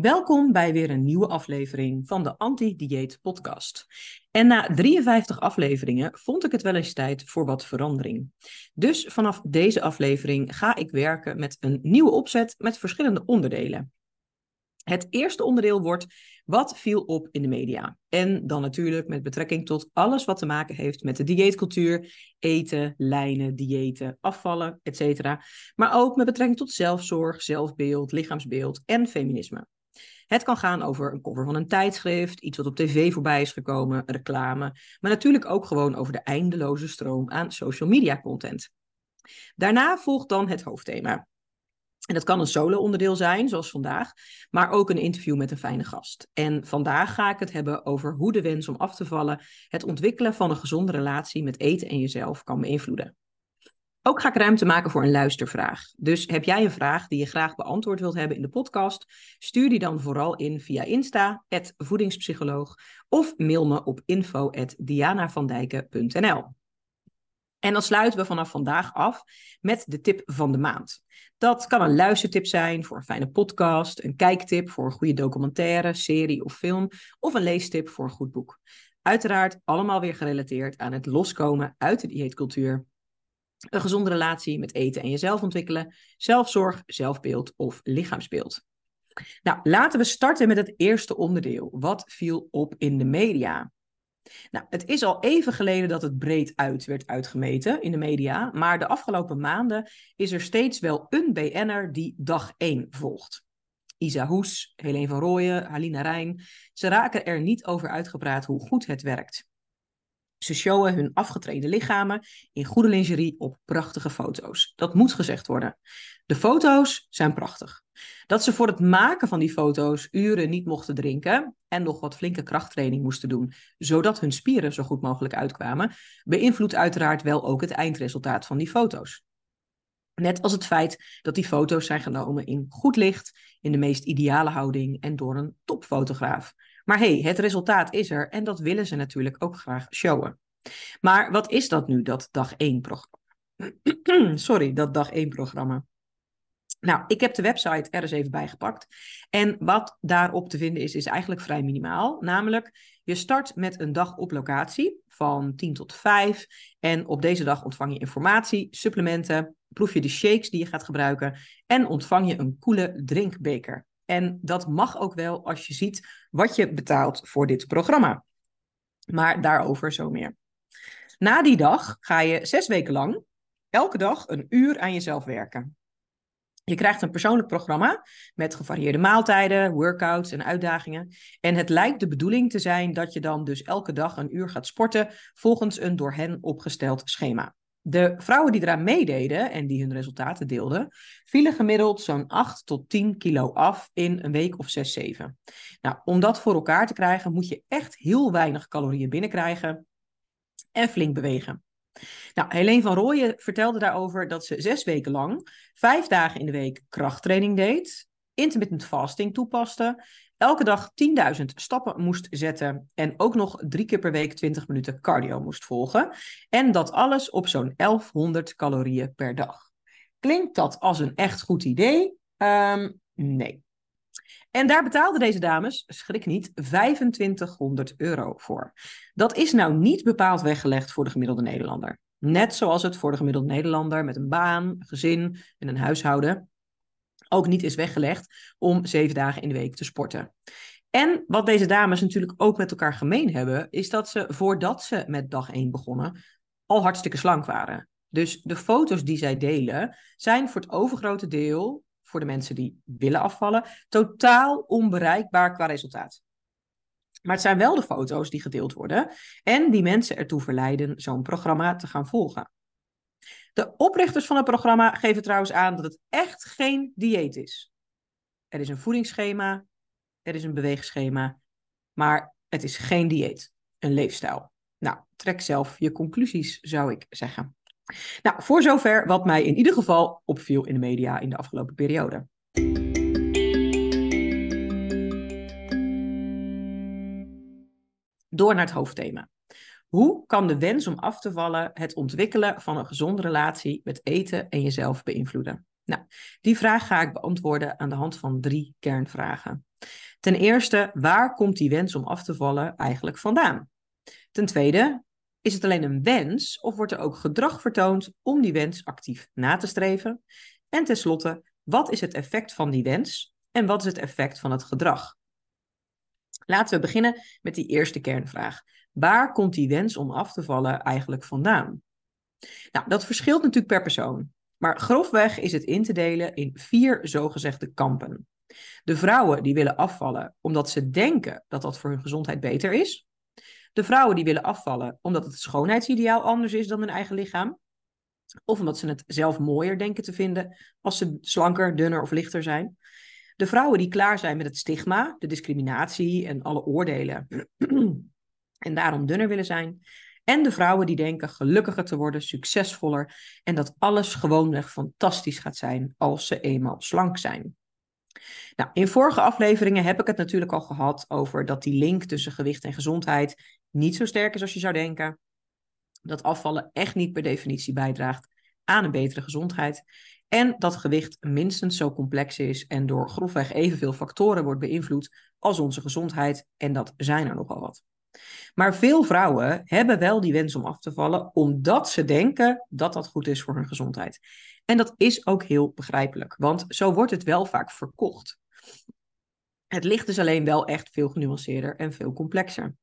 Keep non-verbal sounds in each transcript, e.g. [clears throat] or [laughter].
Welkom bij weer een nieuwe aflevering van de Anti-Dieet Podcast. En na 53 afleveringen vond ik het wel eens tijd voor wat verandering. Dus vanaf deze aflevering ga ik werken met een nieuwe opzet met verschillende onderdelen. Het eerste onderdeel wordt wat viel op in de media. En dan natuurlijk met betrekking tot alles wat te maken heeft met de dieetcultuur, eten, lijnen, diëten, afvallen, etc. Maar ook met betrekking tot zelfzorg, zelfbeeld, lichaamsbeeld en feminisme. Het kan gaan over een cover van een tijdschrift, iets wat op tv voorbij is gekomen, reclame, maar natuurlijk ook gewoon over de eindeloze stroom aan social media content. Daarna volgt dan het hoofdthema. En dat kan een solo-onderdeel zijn, zoals vandaag, maar ook een interview met een fijne gast. En vandaag ga ik het hebben over hoe de wens om af te vallen het ontwikkelen van een gezonde relatie met eten en jezelf kan beïnvloeden. Ook ga ik ruimte maken voor een luistervraag. Dus heb jij een vraag die je graag beantwoord wilt hebben in de podcast? Stuur die dan vooral in via Insta, voedingspsycholoog, of mail me op info.dianavandijken.nl. En dan sluiten we vanaf vandaag af met de tip van de maand. Dat kan een luistertip zijn voor een fijne podcast, een kijktip voor een goede documentaire, serie of film, of een leestip voor een goed boek. Uiteraard allemaal weer gerelateerd aan het loskomen uit de dieetcultuur een gezonde relatie met eten en jezelf ontwikkelen, zelfzorg, zelfbeeld of lichaamsbeeld. Nou, laten we starten met het eerste onderdeel. Wat viel op in de media? Nou, het is al even geleden dat het breed uit werd uitgemeten in de media, maar de afgelopen maanden is er steeds wel een BN'er die dag 1 volgt. Isa Hoes, Helene van Rooyen, Halina Rijn, ze raken er niet over uitgepraat hoe goed het werkt. Ze showen hun afgetreden lichamen in goede lingerie op prachtige foto's. Dat moet gezegd worden. De foto's zijn prachtig. Dat ze voor het maken van die foto's uren niet mochten drinken en nog wat flinke krachttraining moesten doen, zodat hun spieren zo goed mogelijk uitkwamen, beïnvloedt uiteraard wel ook het eindresultaat van die foto's. Net als het feit dat die foto's zijn genomen in goed licht, in de meest ideale houding en door een topfotograaf. Maar hey, het resultaat is er en dat willen ze natuurlijk ook graag showen. Maar wat is dat nu, dat dag 1 programma? [clears throat] Sorry, dat dag 1 programma. Nou, ik heb de website er eens even bijgepakt. En wat daarop te vinden is, is eigenlijk vrij minimaal. Namelijk, je start met een dag op locatie van 10 tot 5. En op deze dag ontvang je informatie, supplementen, proef je de shakes die je gaat gebruiken en ontvang je een koele drinkbeker. En dat mag ook wel als je ziet wat je betaalt voor dit programma. Maar daarover zo meer. Na die dag ga je zes weken lang elke dag een uur aan jezelf werken. Je krijgt een persoonlijk programma met gevarieerde maaltijden, workouts en uitdagingen. En het lijkt de bedoeling te zijn dat je dan dus elke dag een uur gaat sporten volgens een door hen opgesteld schema. De vrouwen die eraan meededen en die hun resultaten deelden, vielen gemiddeld zo'n 8 tot 10 kilo af in een week of 6, 7. Nou, om dat voor elkaar te krijgen, moet je echt heel weinig calorieën binnenkrijgen en flink bewegen. Nou, Helene van Rooyen vertelde daarover dat ze zes weken lang, vijf dagen in de week krachttraining deed, intermittent fasting toepaste elke dag 10.000 stappen moest zetten en ook nog drie keer per week 20 minuten cardio moest volgen. En dat alles op zo'n 1100 calorieën per dag. Klinkt dat als een echt goed idee? Um, nee. En daar betaalden deze dames, schrik niet, 2500 euro voor. Dat is nou niet bepaald weggelegd voor de gemiddelde Nederlander. Net zoals het voor de gemiddelde Nederlander met een baan, gezin en een huishouden ook niet is weggelegd om zeven dagen in de week te sporten. En wat deze dames natuurlijk ook met elkaar gemeen hebben, is dat ze voordat ze met dag 1 begonnen, al hartstikke slank waren. Dus de foto's die zij delen, zijn voor het overgrote deel, voor de mensen die willen afvallen, totaal onbereikbaar qua resultaat. Maar het zijn wel de foto's die gedeeld worden en die mensen ertoe verleiden zo'n programma te gaan volgen. De oprichters van het programma geven trouwens aan dat het echt geen dieet is. Er is een voedingsschema, er is een beweegschema Maar het is geen dieet, een leefstijl. Nou, trek zelf je conclusies, zou ik zeggen. Nou, voor zover wat mij in ieder geval opviel in de media in de afgelopen periode. Door naar het hoofdthema. Hoe kan de wens om af te vallen het ontwikkelen van een gezonde relatie met eten en jezelf beïnvloeden? Nou, die vraag ga ik beantwoorden aan de hand van drie kernvragen. Ten eerste, waar komt die wens om af te vallen eigenlijk vandaan? Ten tweede, is het alleen een wens of wordt er ook gedrag vertoond om die wens actief na te streven? En tenslotte, wat is het effect van die wens en wat is het effect van het gedrag? Laten we beginnen met die eerste kernvraag. Waar komt die wens om af te vallen eigenlijk vandaan? Nou, dat verschilt natuurlijk per persoon. Maar grofweg is het in te delen in vier zogezegde kampen. De vrouwen die willen afvallen omdat ze denken dat dat voor hun gezondheid beter is. De vrouwen die willen afvallen omdat het schoonheidsideaal anders is dan hun eigen lichaam. Of omdat ze het zelf mooier denken te vinden als ze slanker, dunner of lichter zijn. De vrouwen die klaar zijn met het stigma, de discriminatie en alle oordelen. [clears throat] en daarom dunner willen zijn. En de vrouwen die denken gelukkiger te worden, succesvoller en dat alles gewoonweg fantastisch gaat zijn als ze eenmaal slank zijn. Nou, in vorige afleveringen heb ik het natuurlijk al gehad over dat die link tussen gewicht en gezondheid niet zo sterk is als je zou denken. Dat afvallen echt niet per definitie bijdraagt aan een betere gezondheid. En dat gewicht minstens zo complex is en door grofweg evenveel factoren wordt beïnvloed als onze gezondheid. En dat zijn er nogal wat. Maar veel vrouwen hebben wel die wens om af te vallen, omdat ze denken dat dat goed is voor hun gezondheid. En dat is ook heel begrijpelijk, want zo wordt het wel vaak verkocht. Het ligt dus alleen wel echt veel genuanceerder en veel complexer.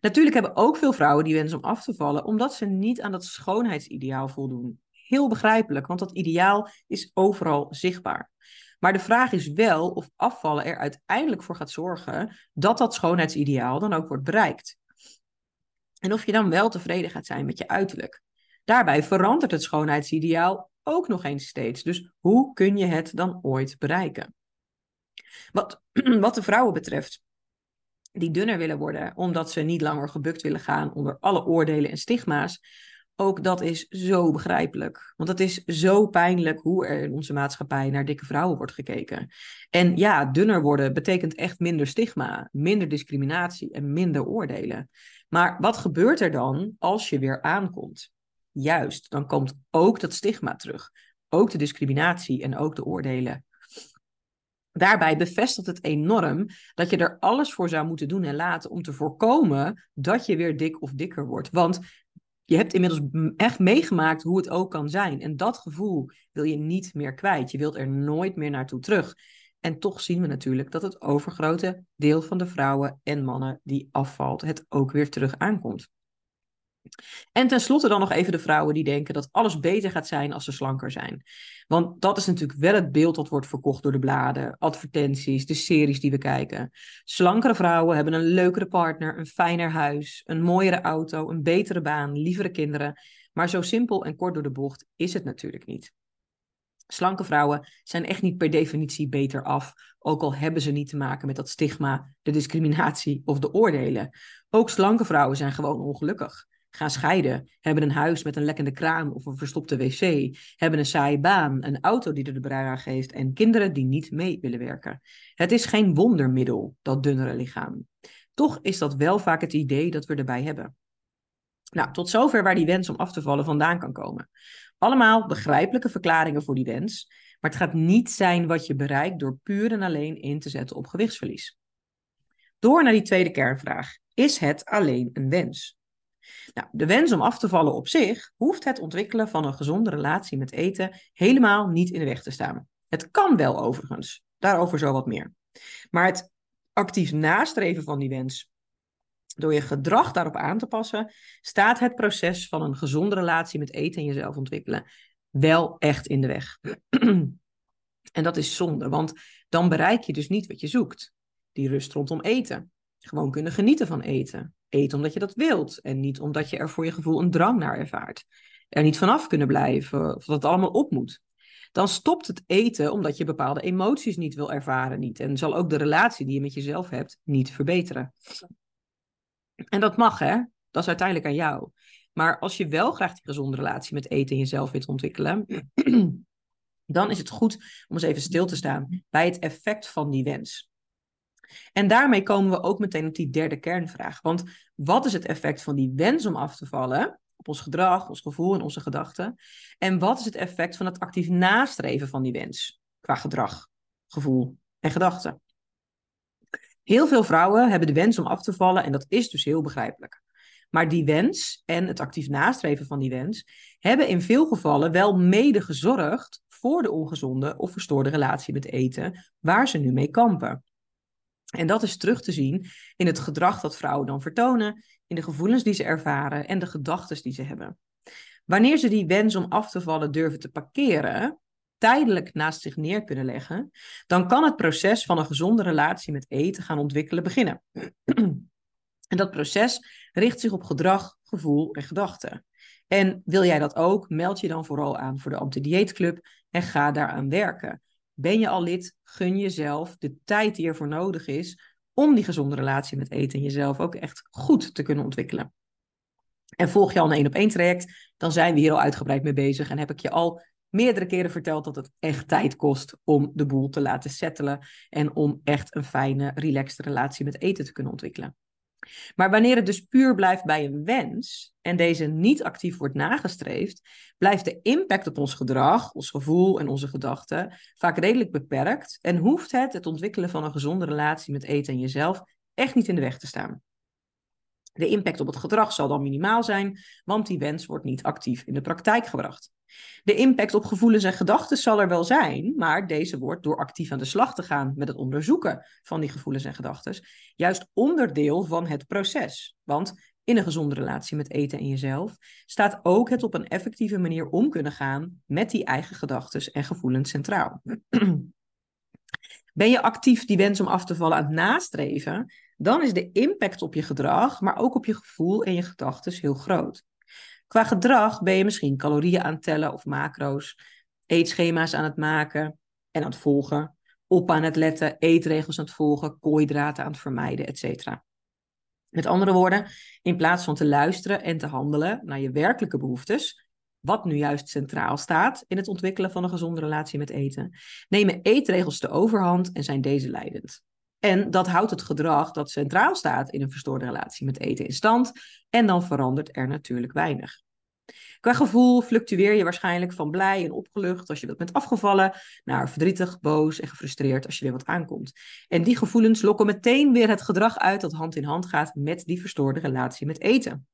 Natuurlijk hebben ook veel vrouwen die wens om af te vallen, omdat ze niet aan dat schoonheidsideaal voldoen. Heel begrijpelijk, want dat ideaal is overal zichtbaar. Maar de vraag is wel of afvallen er uiteindelijk voor gaat zorgen dat dat schoonheidsideaal dan ook wordt bereikt. En of je dan wel tevreden gaat zijn met je uiterlijk. Daarbij verandert het schoonheidsideaal ook nog eens steeds. Dus hoe kun je het dan ooit bereiken? Wat, [clears throat] wat de vrouwen betreft, die dunner willen worden omdat ze niet langer gebukt willen gaan onder alle oordelen en stigma's, ook dat is zo begrijpelijk. Want het is zo pijnlijk hoe er in onze maatschappij naar dikke vrouwen wordt gekeken. En ja, dunner worden betekent echt minder stigma, minder discriminatie en minder oordelen. Maar wat gebeurt er dan als je weer aankomt? Juist, dan komt ook dat stigma terug. Ook de discriminatie en ook de oordelen. Daarbij bevestigt het enorm dat je er alles voor zou moeten doen en laten om te voorkomen dat je weer dik of dikker wordt. Want je hebt inmiddels echt meegemaakt hoe het ook kan zijn. En dat gevoel wil je niet meer kwijt. Je wilt er nooit meer naartoe terug. En toch zien we natuurlijk dat het overgrote deel van de vrouwen en mannen die afvalt, het ook weer terug aankomt. En tenslotte dan nog even de vrouwen die denken dat alles beter gaat zijn als ze slanker zijn. Want dat is natuurlijk wel het beeld dat wordt verkocht door de bladen, advertenties, de series die we kijken. Slankere vrouwen hebben een leukere partner, een fijner huis, een mooiere auto, een betere baan, lievere kinderen. Maar zo simpel en kort door de bocht is het natuurlijk niet. Slanke vrouwen zijn echt niet per definitie beter af, ook al hebben ze niet te maken met dat stigma, de discriminatie of de oordelen. Ook slanke vrouwen zijn gewoon ongelukkig gaan scheiden, hebben een huis met een lekkende kraan of een verstopte wc, hebben een saaie baan, een auto die er de brui aan geeft en kinderen die niet mee willen werken. Het is geen wondermiddel, dat dunnere lichaam. Toch is dat wel vaak het idee dat we erbij hebben. Nou, tot zover waar die wens om af te vallen vandaan kan komen. Allemaal begrijpelijke verklaringen voor die wens, maar het gaat niet zijn wat je bereikt door puur en alleen in te zetten op gewichtsverlies. Door naar die tweede kernvraag. Is het alleen een wens? Nou, de wens om af te vallen op zich hoeft het ontwikkelen van een gezonde relatie met eten helemaal niet in de weg te staan. Het kan wel overigens, daarover zo wat meer. Maar het actief nastreven van die wens, door je gedrag daarop aan te passen, staat het proces van een gezonde relatie met eten en jezelf ontwikkelen wel echt in de weg. en dat is zonde, want dan bereik je dus niet wat je zoekt. Die rust rondom eten. Gewoon kunnen genieten van eten. Eten omdat je dat wilt en niet omdat je er voor je gevoel een drang naar ervaart. Er niet vanaf kunnen blijven of dat het allemaal op moet. dan stopt het eten omdat je bepaalde emoties niet wil ervaren niet. En zal ook de relatie die je met jezelf hebt niet verbeteren. En dat mag, hè? Dat is uiteindelijk aan jou. Maar als je wel graag die gezonde relatie met eten en jezelf wilt ontwikkelen, [clears throat] dan is het goed om eens even stil te staan bij het effect van die wens. En daarmee komen we ook meteen op die derde kernvraag. Want wat is het effect van die wens om af te vallen op ons gedrag, ons gevoel en onze gedachten? En wat is het effect van het actief nastreven van die wens qua gedrag, gevoel en gedachten? Heel veel vrouwen hebben de wens om af te vallen en dat is dus heel begrijpelijk. Maar die wens en het actief nastreven van die wens hebben in veel gevallen wel mede gezorgd voor de ongezonde of verstoorde relatie met eten waar ze nu mee kampen. En dat is terug te zien in het gedrag dat vrouwen dan vertonen, in de gevoelens die ze ervaren en de gedachten die ze hebben. Wanneer ze die wens om af te vallen durven te parkeren, tijdelijk naast zich neer kunnen leggen, dan kan het proces van een gezonde relatie met eten gaan ontwikkelen beginnen. [clears throat] en dat proces richt zich op gedrag, gevoel en gedachten. En wil jij dat ook, meld je dan vooral aan voor de Anti-Dieetclub en ga daaraan werken. Ben je al lid, gun jezelf de tijd die ervoor nodig is om die gezonde relatie met eten en jezelf ook echt goed te kunnen ontwikkelen. En volg je al een één op één traject, dan zijn we hier al uitgebreid mee bezig en heb ik je al meerdere keren verteld dat het echt tijd kost om de boel te laten settelen en om echt een fijne, relaxed relatie met eten te kunnen ontwikkelen. Maar wanneer het dus puur blijft bij een wens en deze niet actief wordt nagestreefd, blijft de impact op ons gedrag, ons gevoel en onze gedachten vaak redelijk beperkt en hoeft het het ontwikkelen van een gezonde relatie met eten en jezelf echt niet in de weg te staan. De impact op het gedrag zal dan minimaal zijn, want die wens wordt niet actief in de praktijk gebracht. De impact op gevoelens en gedachten zal er wel zijn, maar deze wordt door actief aan de slag te gaan met het onderzoeken van die gevoelens en gedachten, juist onderdeel van het proces. Want in een gezonde relatie met eten en jezelf staat ook het op een effectieve manier om kunnen gaan met die eigen gedachten en gevoelens centraal. [clears throat] Ben je actief die wens om af te vallen aan het nastreven, dan is de impact op je gedrag, maar ook op je gevoel en je gedachten heel groot. Qua gedrag ben je misschien calorieën aan het tellen of macro's, eetschema's aan het maken en aan het volgen, op aan het letten, eetregels aan het volgen, koolhydraten aan het vermijden, etc. Met andere woorden, in plaats van te luisteren en te handelen naar je werkelijke behoeftes, wat nu juist centraal staat in het ontwikkelen van een gezonde relatie met eten, nemen eetregels de overhand en zijn deze leidend. En dat houdt het gedrag dat centraal staat in een verstoorde relatie met eten in stand. En dan verandert er natuurlijk weinig. Qua gevoel fluctueer je waarschijnlijk van blij en opgelucht als je wat bent afgevallen, naar verdrietig, boos en gefrustreerd als je weer wat aankomt. En die gevoelens lokken meteen weer het gedrag uit dat hand in hand gaat met die verstoorde relatie met eten.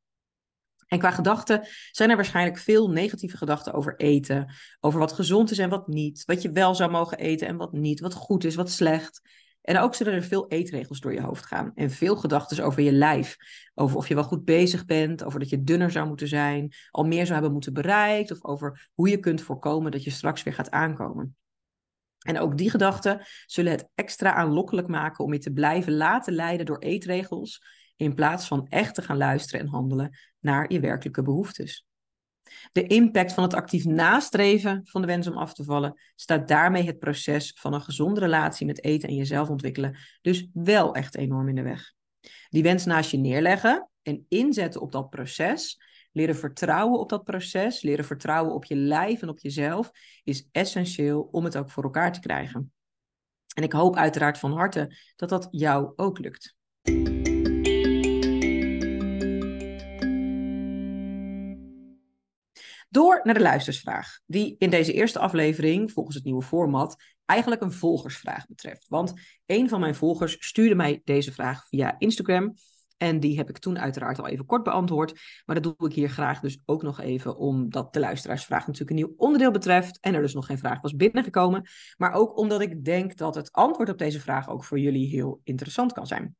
En qua gedachten zijn er waarschijnlijk veel negatieve gedachten over eten, over wat gezond is en wat niet, wat je wel zou mogen eten en wat niet, wat goed is, wat slecht. En ook zullen er veel eetregels door je hoofd gaan. En veel gedachten over je lijf. Over of je wel goed bezig bent. Over dat je dunner zou moeten zijn. Al meer zou hebben moeten bereikt. Of over hoe je kunt voorkomen dat je straks weer gaat aankomen. En ook die gedachten zullen het extra aanlokkelijk maken om je te blijven laten leiden door eetregels. In plaats van echt te gaan luisteren en handelen naar je werkelijke behoeftes. De impact van het actief nastreven van de wens om af te vallen staat daarmee het proces van een gezonde relatie met eten en jezelf ontwikkelen dus wel echt enorm in de weg. Die wens naast je neerleggen en inzetten op dat proces, leren vertrouwen op dat proces, leren vertrouwen op je lijf en op jezelf, is essentieel om het ook voor elkaar te krijgen. En ik hoop uiteraard van harte dat dat jou ook lukt. Door naar de luistersvraag, die in deze eerste aflevering, volgens het nieuwe format, eigenlijk een volgersvraag betreft. Want een van mijn volgers stuurde mij deze vraag via Instagram. En die heb ik toen uiteraard al even kort beantwoord. Maar dat doe ik hier graag dus ook nog even, omdat de luisteraarsvraag natuurlijk een nieuw onderdeel betreft. En er dus nog geen vraag was binnengekomen. Maar ook omdat ik denk dat het antwoord op deze vraag ook voor jullie heel interessant kan zijn.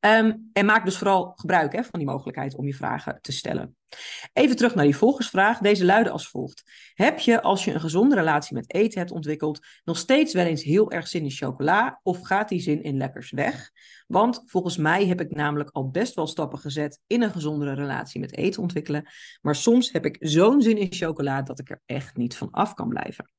Ehm, en maak dus vooral gebruik hè, van die mogelijkheid om je vragen te stellen. Even terug naar die volgersvraag. Deze luidde als volgt. Heb je, als je een gezonde relatie met eten hebt ontwikkeld, nog steeds wel eens heel erg zin in chocola of gaat die zin in lekkers weg? Want volgens mij heb ik namelijk al best wel stappen gezet in een gezondere relatie met eten ontwikkelen. Maar soms heb ik zo'n zin in chocola dat ik er echt niet van af kan blijven.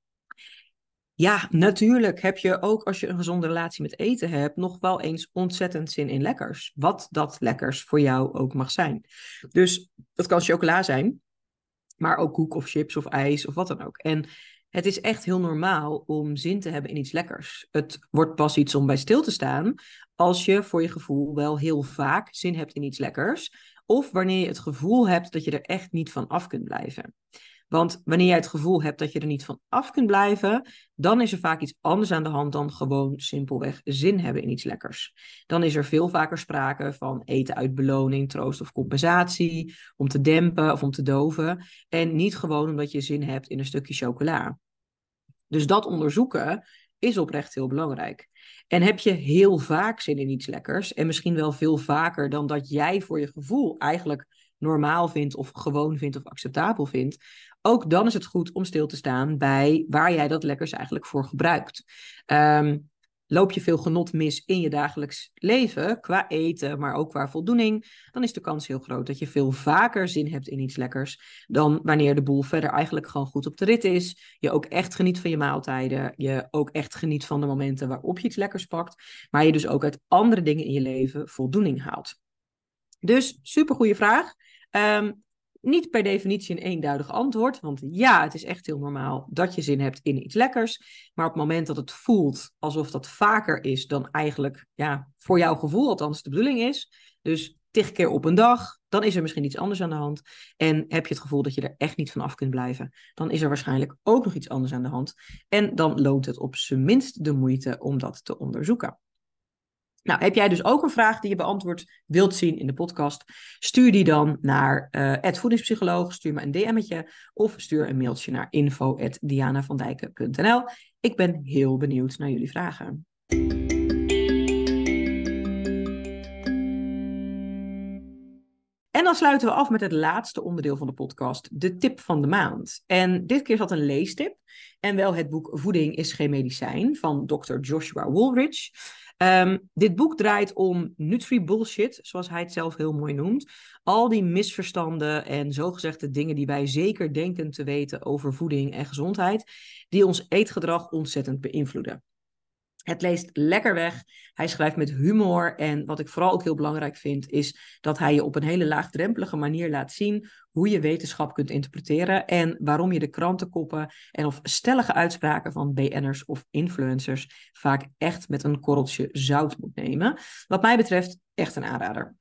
Ja, natuurlijk heb je ook als je een gezonde relatie met eten hebt, nog wel eens ontzettend zin in lekkers. Wat dat lekkers voor jou ook mag zijn. Dus dat kan chocola zijn, maar ook koek of chips of ijs of wat dan ook. En het is echt heel normaal om zin te hebben in iets lekkers. Het wordt pas iets om bij stil te staan als je voor je gevoel wel heel vaak zin hebt in iets lekkers. Of wanneer je het gevoel hebt dat je er echt niet van af kunt blijven. Want wanneer jij het gevoel hebt dat je er niet van af kunt blijven, dan is er vaak iets anders aan de hand dan gewoon simpelweg zin hebben in iets lekkers. Dan is er veel vaker sprake van eten uit beloning, troost of compensatie, om te dempen of om te doven. En niet gewoon omdat je zin hebt in een stukje chocola. Dus dat onderzoeken is oprecht heel belangrijk. En heb je heel vaak zin in iets lekkers, en misschien wel veel vaker dan dat jij voor je gevoel eigenlijk normaal vindt of gewoon vindt of acceptabel vindt, ook dan is het goed om stil te staan bij waar jij dat lekkers eigenlijk voor gebruikt. Um, loop je veel genot mis in je dagelijks leven, qua eten, maar ook qua voldoening, dan is de kans heel groot dat je veel vaker zin hebt in iets lekkers dan wanneer de boel verder eigenlijk gewoon goed op de rit is. Je ook echt geniet van je maaltijden, je ook echt geniet van de momenten waarop je iets lekkers pakt, maar je dus ook uit andere dingen in je leven voldoening haalt. Dus super goede vraag. Um, niet per definitie een eenduidig antwoord, want ja, het is echt heel normaal dat je zin hebt in iets lekkers. Maar op het moment dat het voelt alsof dat vaker is dan eigenlijk, ja, voor jouw gevoel althans de bedoeling is, dus tig keer op een dag, dan is er misschien iets anders aan de hand. En heb je het gevoel dat je er echt niet van af kunt blijven, dan is er waarschijnlijk ook nog iets anders aan de hand. En dan loont het op zijn minst de moeite om dat te onderzoeken. Nou, heb jij dus ook een vraag die je beantwoord wilt zien in de podcast? Stuur die dan naar uh, voedingspsycholoog, stuur me een DM'tje of stuur een mailtje naar info.dianavandijken.nl. Ik ben heel benieuwd naar jullie vragen. En dan sluiten we af met het laatste onderdeel van de podcast, de tip van de maand. En dit keer zat een leestip en wel het boek Voeding is geen medicijn van Dr. Joshua Woolrich. Ehm, dit boek draait om nutri-bullshit, zoals hij het zelf heel mooi noemt. Al die misverstanden en zogezegde dingen die wij zeker denken te weten over voeding en gezondheid, die ons eetgedrag ontzettend beïnvloeden. Het leest lekker weg. Hij schrijft met humor. En wat ik vooral ook heel belangrijk vind, is dat hij je op een hele laagdrempelige manier laat zien hoe je wetenschap kunt interpreteren en waarom je de krantenkoppen en of stellige uitspraken van BN'ers of influencers vaak echt met een korreltje zout moet nemen. Wat mij betreft echt een aanrader.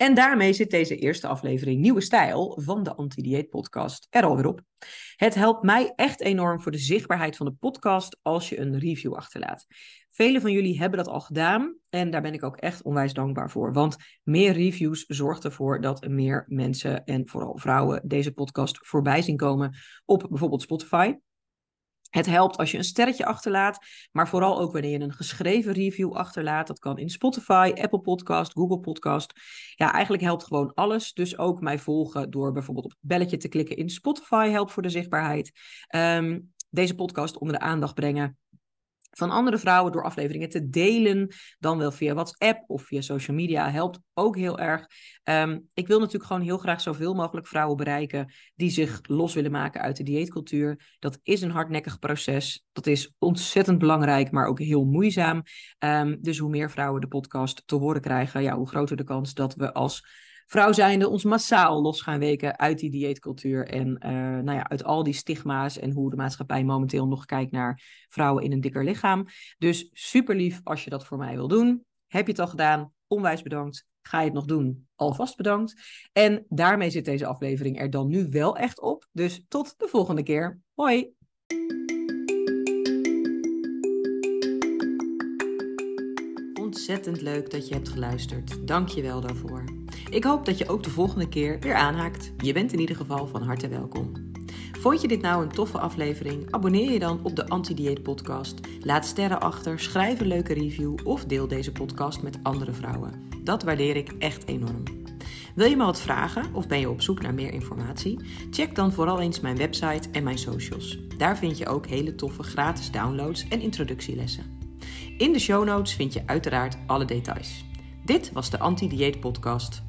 En daarmee zit deze eerste aflevering Nieuwe Stijl van de Anti-Dieet Podcast er alweer op. Het helpt mij echt enorm voor de zichtbaarheid van de podcast als je een review achterlaat. Velen van jullie hebben dat al gedaan en daar ben ik ook echt onwijs dankbaar voor. Want meer reviews zorgt ervoor dat meer mensen en vooral vrouwen deze podcast voorbij zien komen op bijvoorbeeld Spotify. Het helpt als je een sterretje achterlaat, maar vooral ook wanneer je een geschreven review achterlaat. Dat kan in Spotify, Apple Podcast, Google Podcast. Ja, eigenlijk helpt gewoon alles. Dus ook mij volgen door bijvoorbeeld op het belletje te klikken in Spotify helpt voor de zichtbaarheid. Um, deze podcast onder de aandacht brengen van andere vrouwen door afleveringen te delen, dan wel via WhatsApp of via social media, helpt ook heel erg. Ehm, ik wil natuurlijk gewoon heel graag zoveel mogelijk vrouwen bereiken die zich los willen maken uit de dieetcultuur. Dat is een hardnekkig proces. Dat is ontzettend belangrijk, maar ook heel moeizaam. Um, dus hoe meer vrouwen de podcast te horen krijgen, ja, hoe groter de kans dat we als vrouw zijnde ons massaal los gaan weken uit die dieetcultuur. En uh, nou ja, uit al die stigma's en hoe de maatschappij momenteel nog kijkt naar vrouwen in een dikker lichaam. Dus super lief als je dat voor mij wil doen. Heb je het al gedaan? Onwijs bedankt. Ga je het nog doen? Alvast bedankt. En daarmee zit deze aflevering er dan nu wel echt op. Dus tot de volgende keer. Hoi! Ontzettend leuk dat je hebt geluisterd. Dank je wel daarvoor. Ik hoop dat je ook de volgende keer weer aanhaakt. Je bent in ieder geval van harte welkom. Vond je dit nou een toffe aflevering? Abonneer je dan op de Anti-Dieet Podcast. Laat sterren achter, schrijf een leuke review of deel deze podcast met andere vrouwen. Dat waardeer ik echt enorm. Wil je me wat vragen of ben je op zoek naar meer informatie? Check dan vooral eens mijn website en mijn socials. Daar vind je ook hele toffe gratis downloads en introductielessen. In de show notes vind je uiteraard alle details. Dit was de Anti-Dieet Podcast.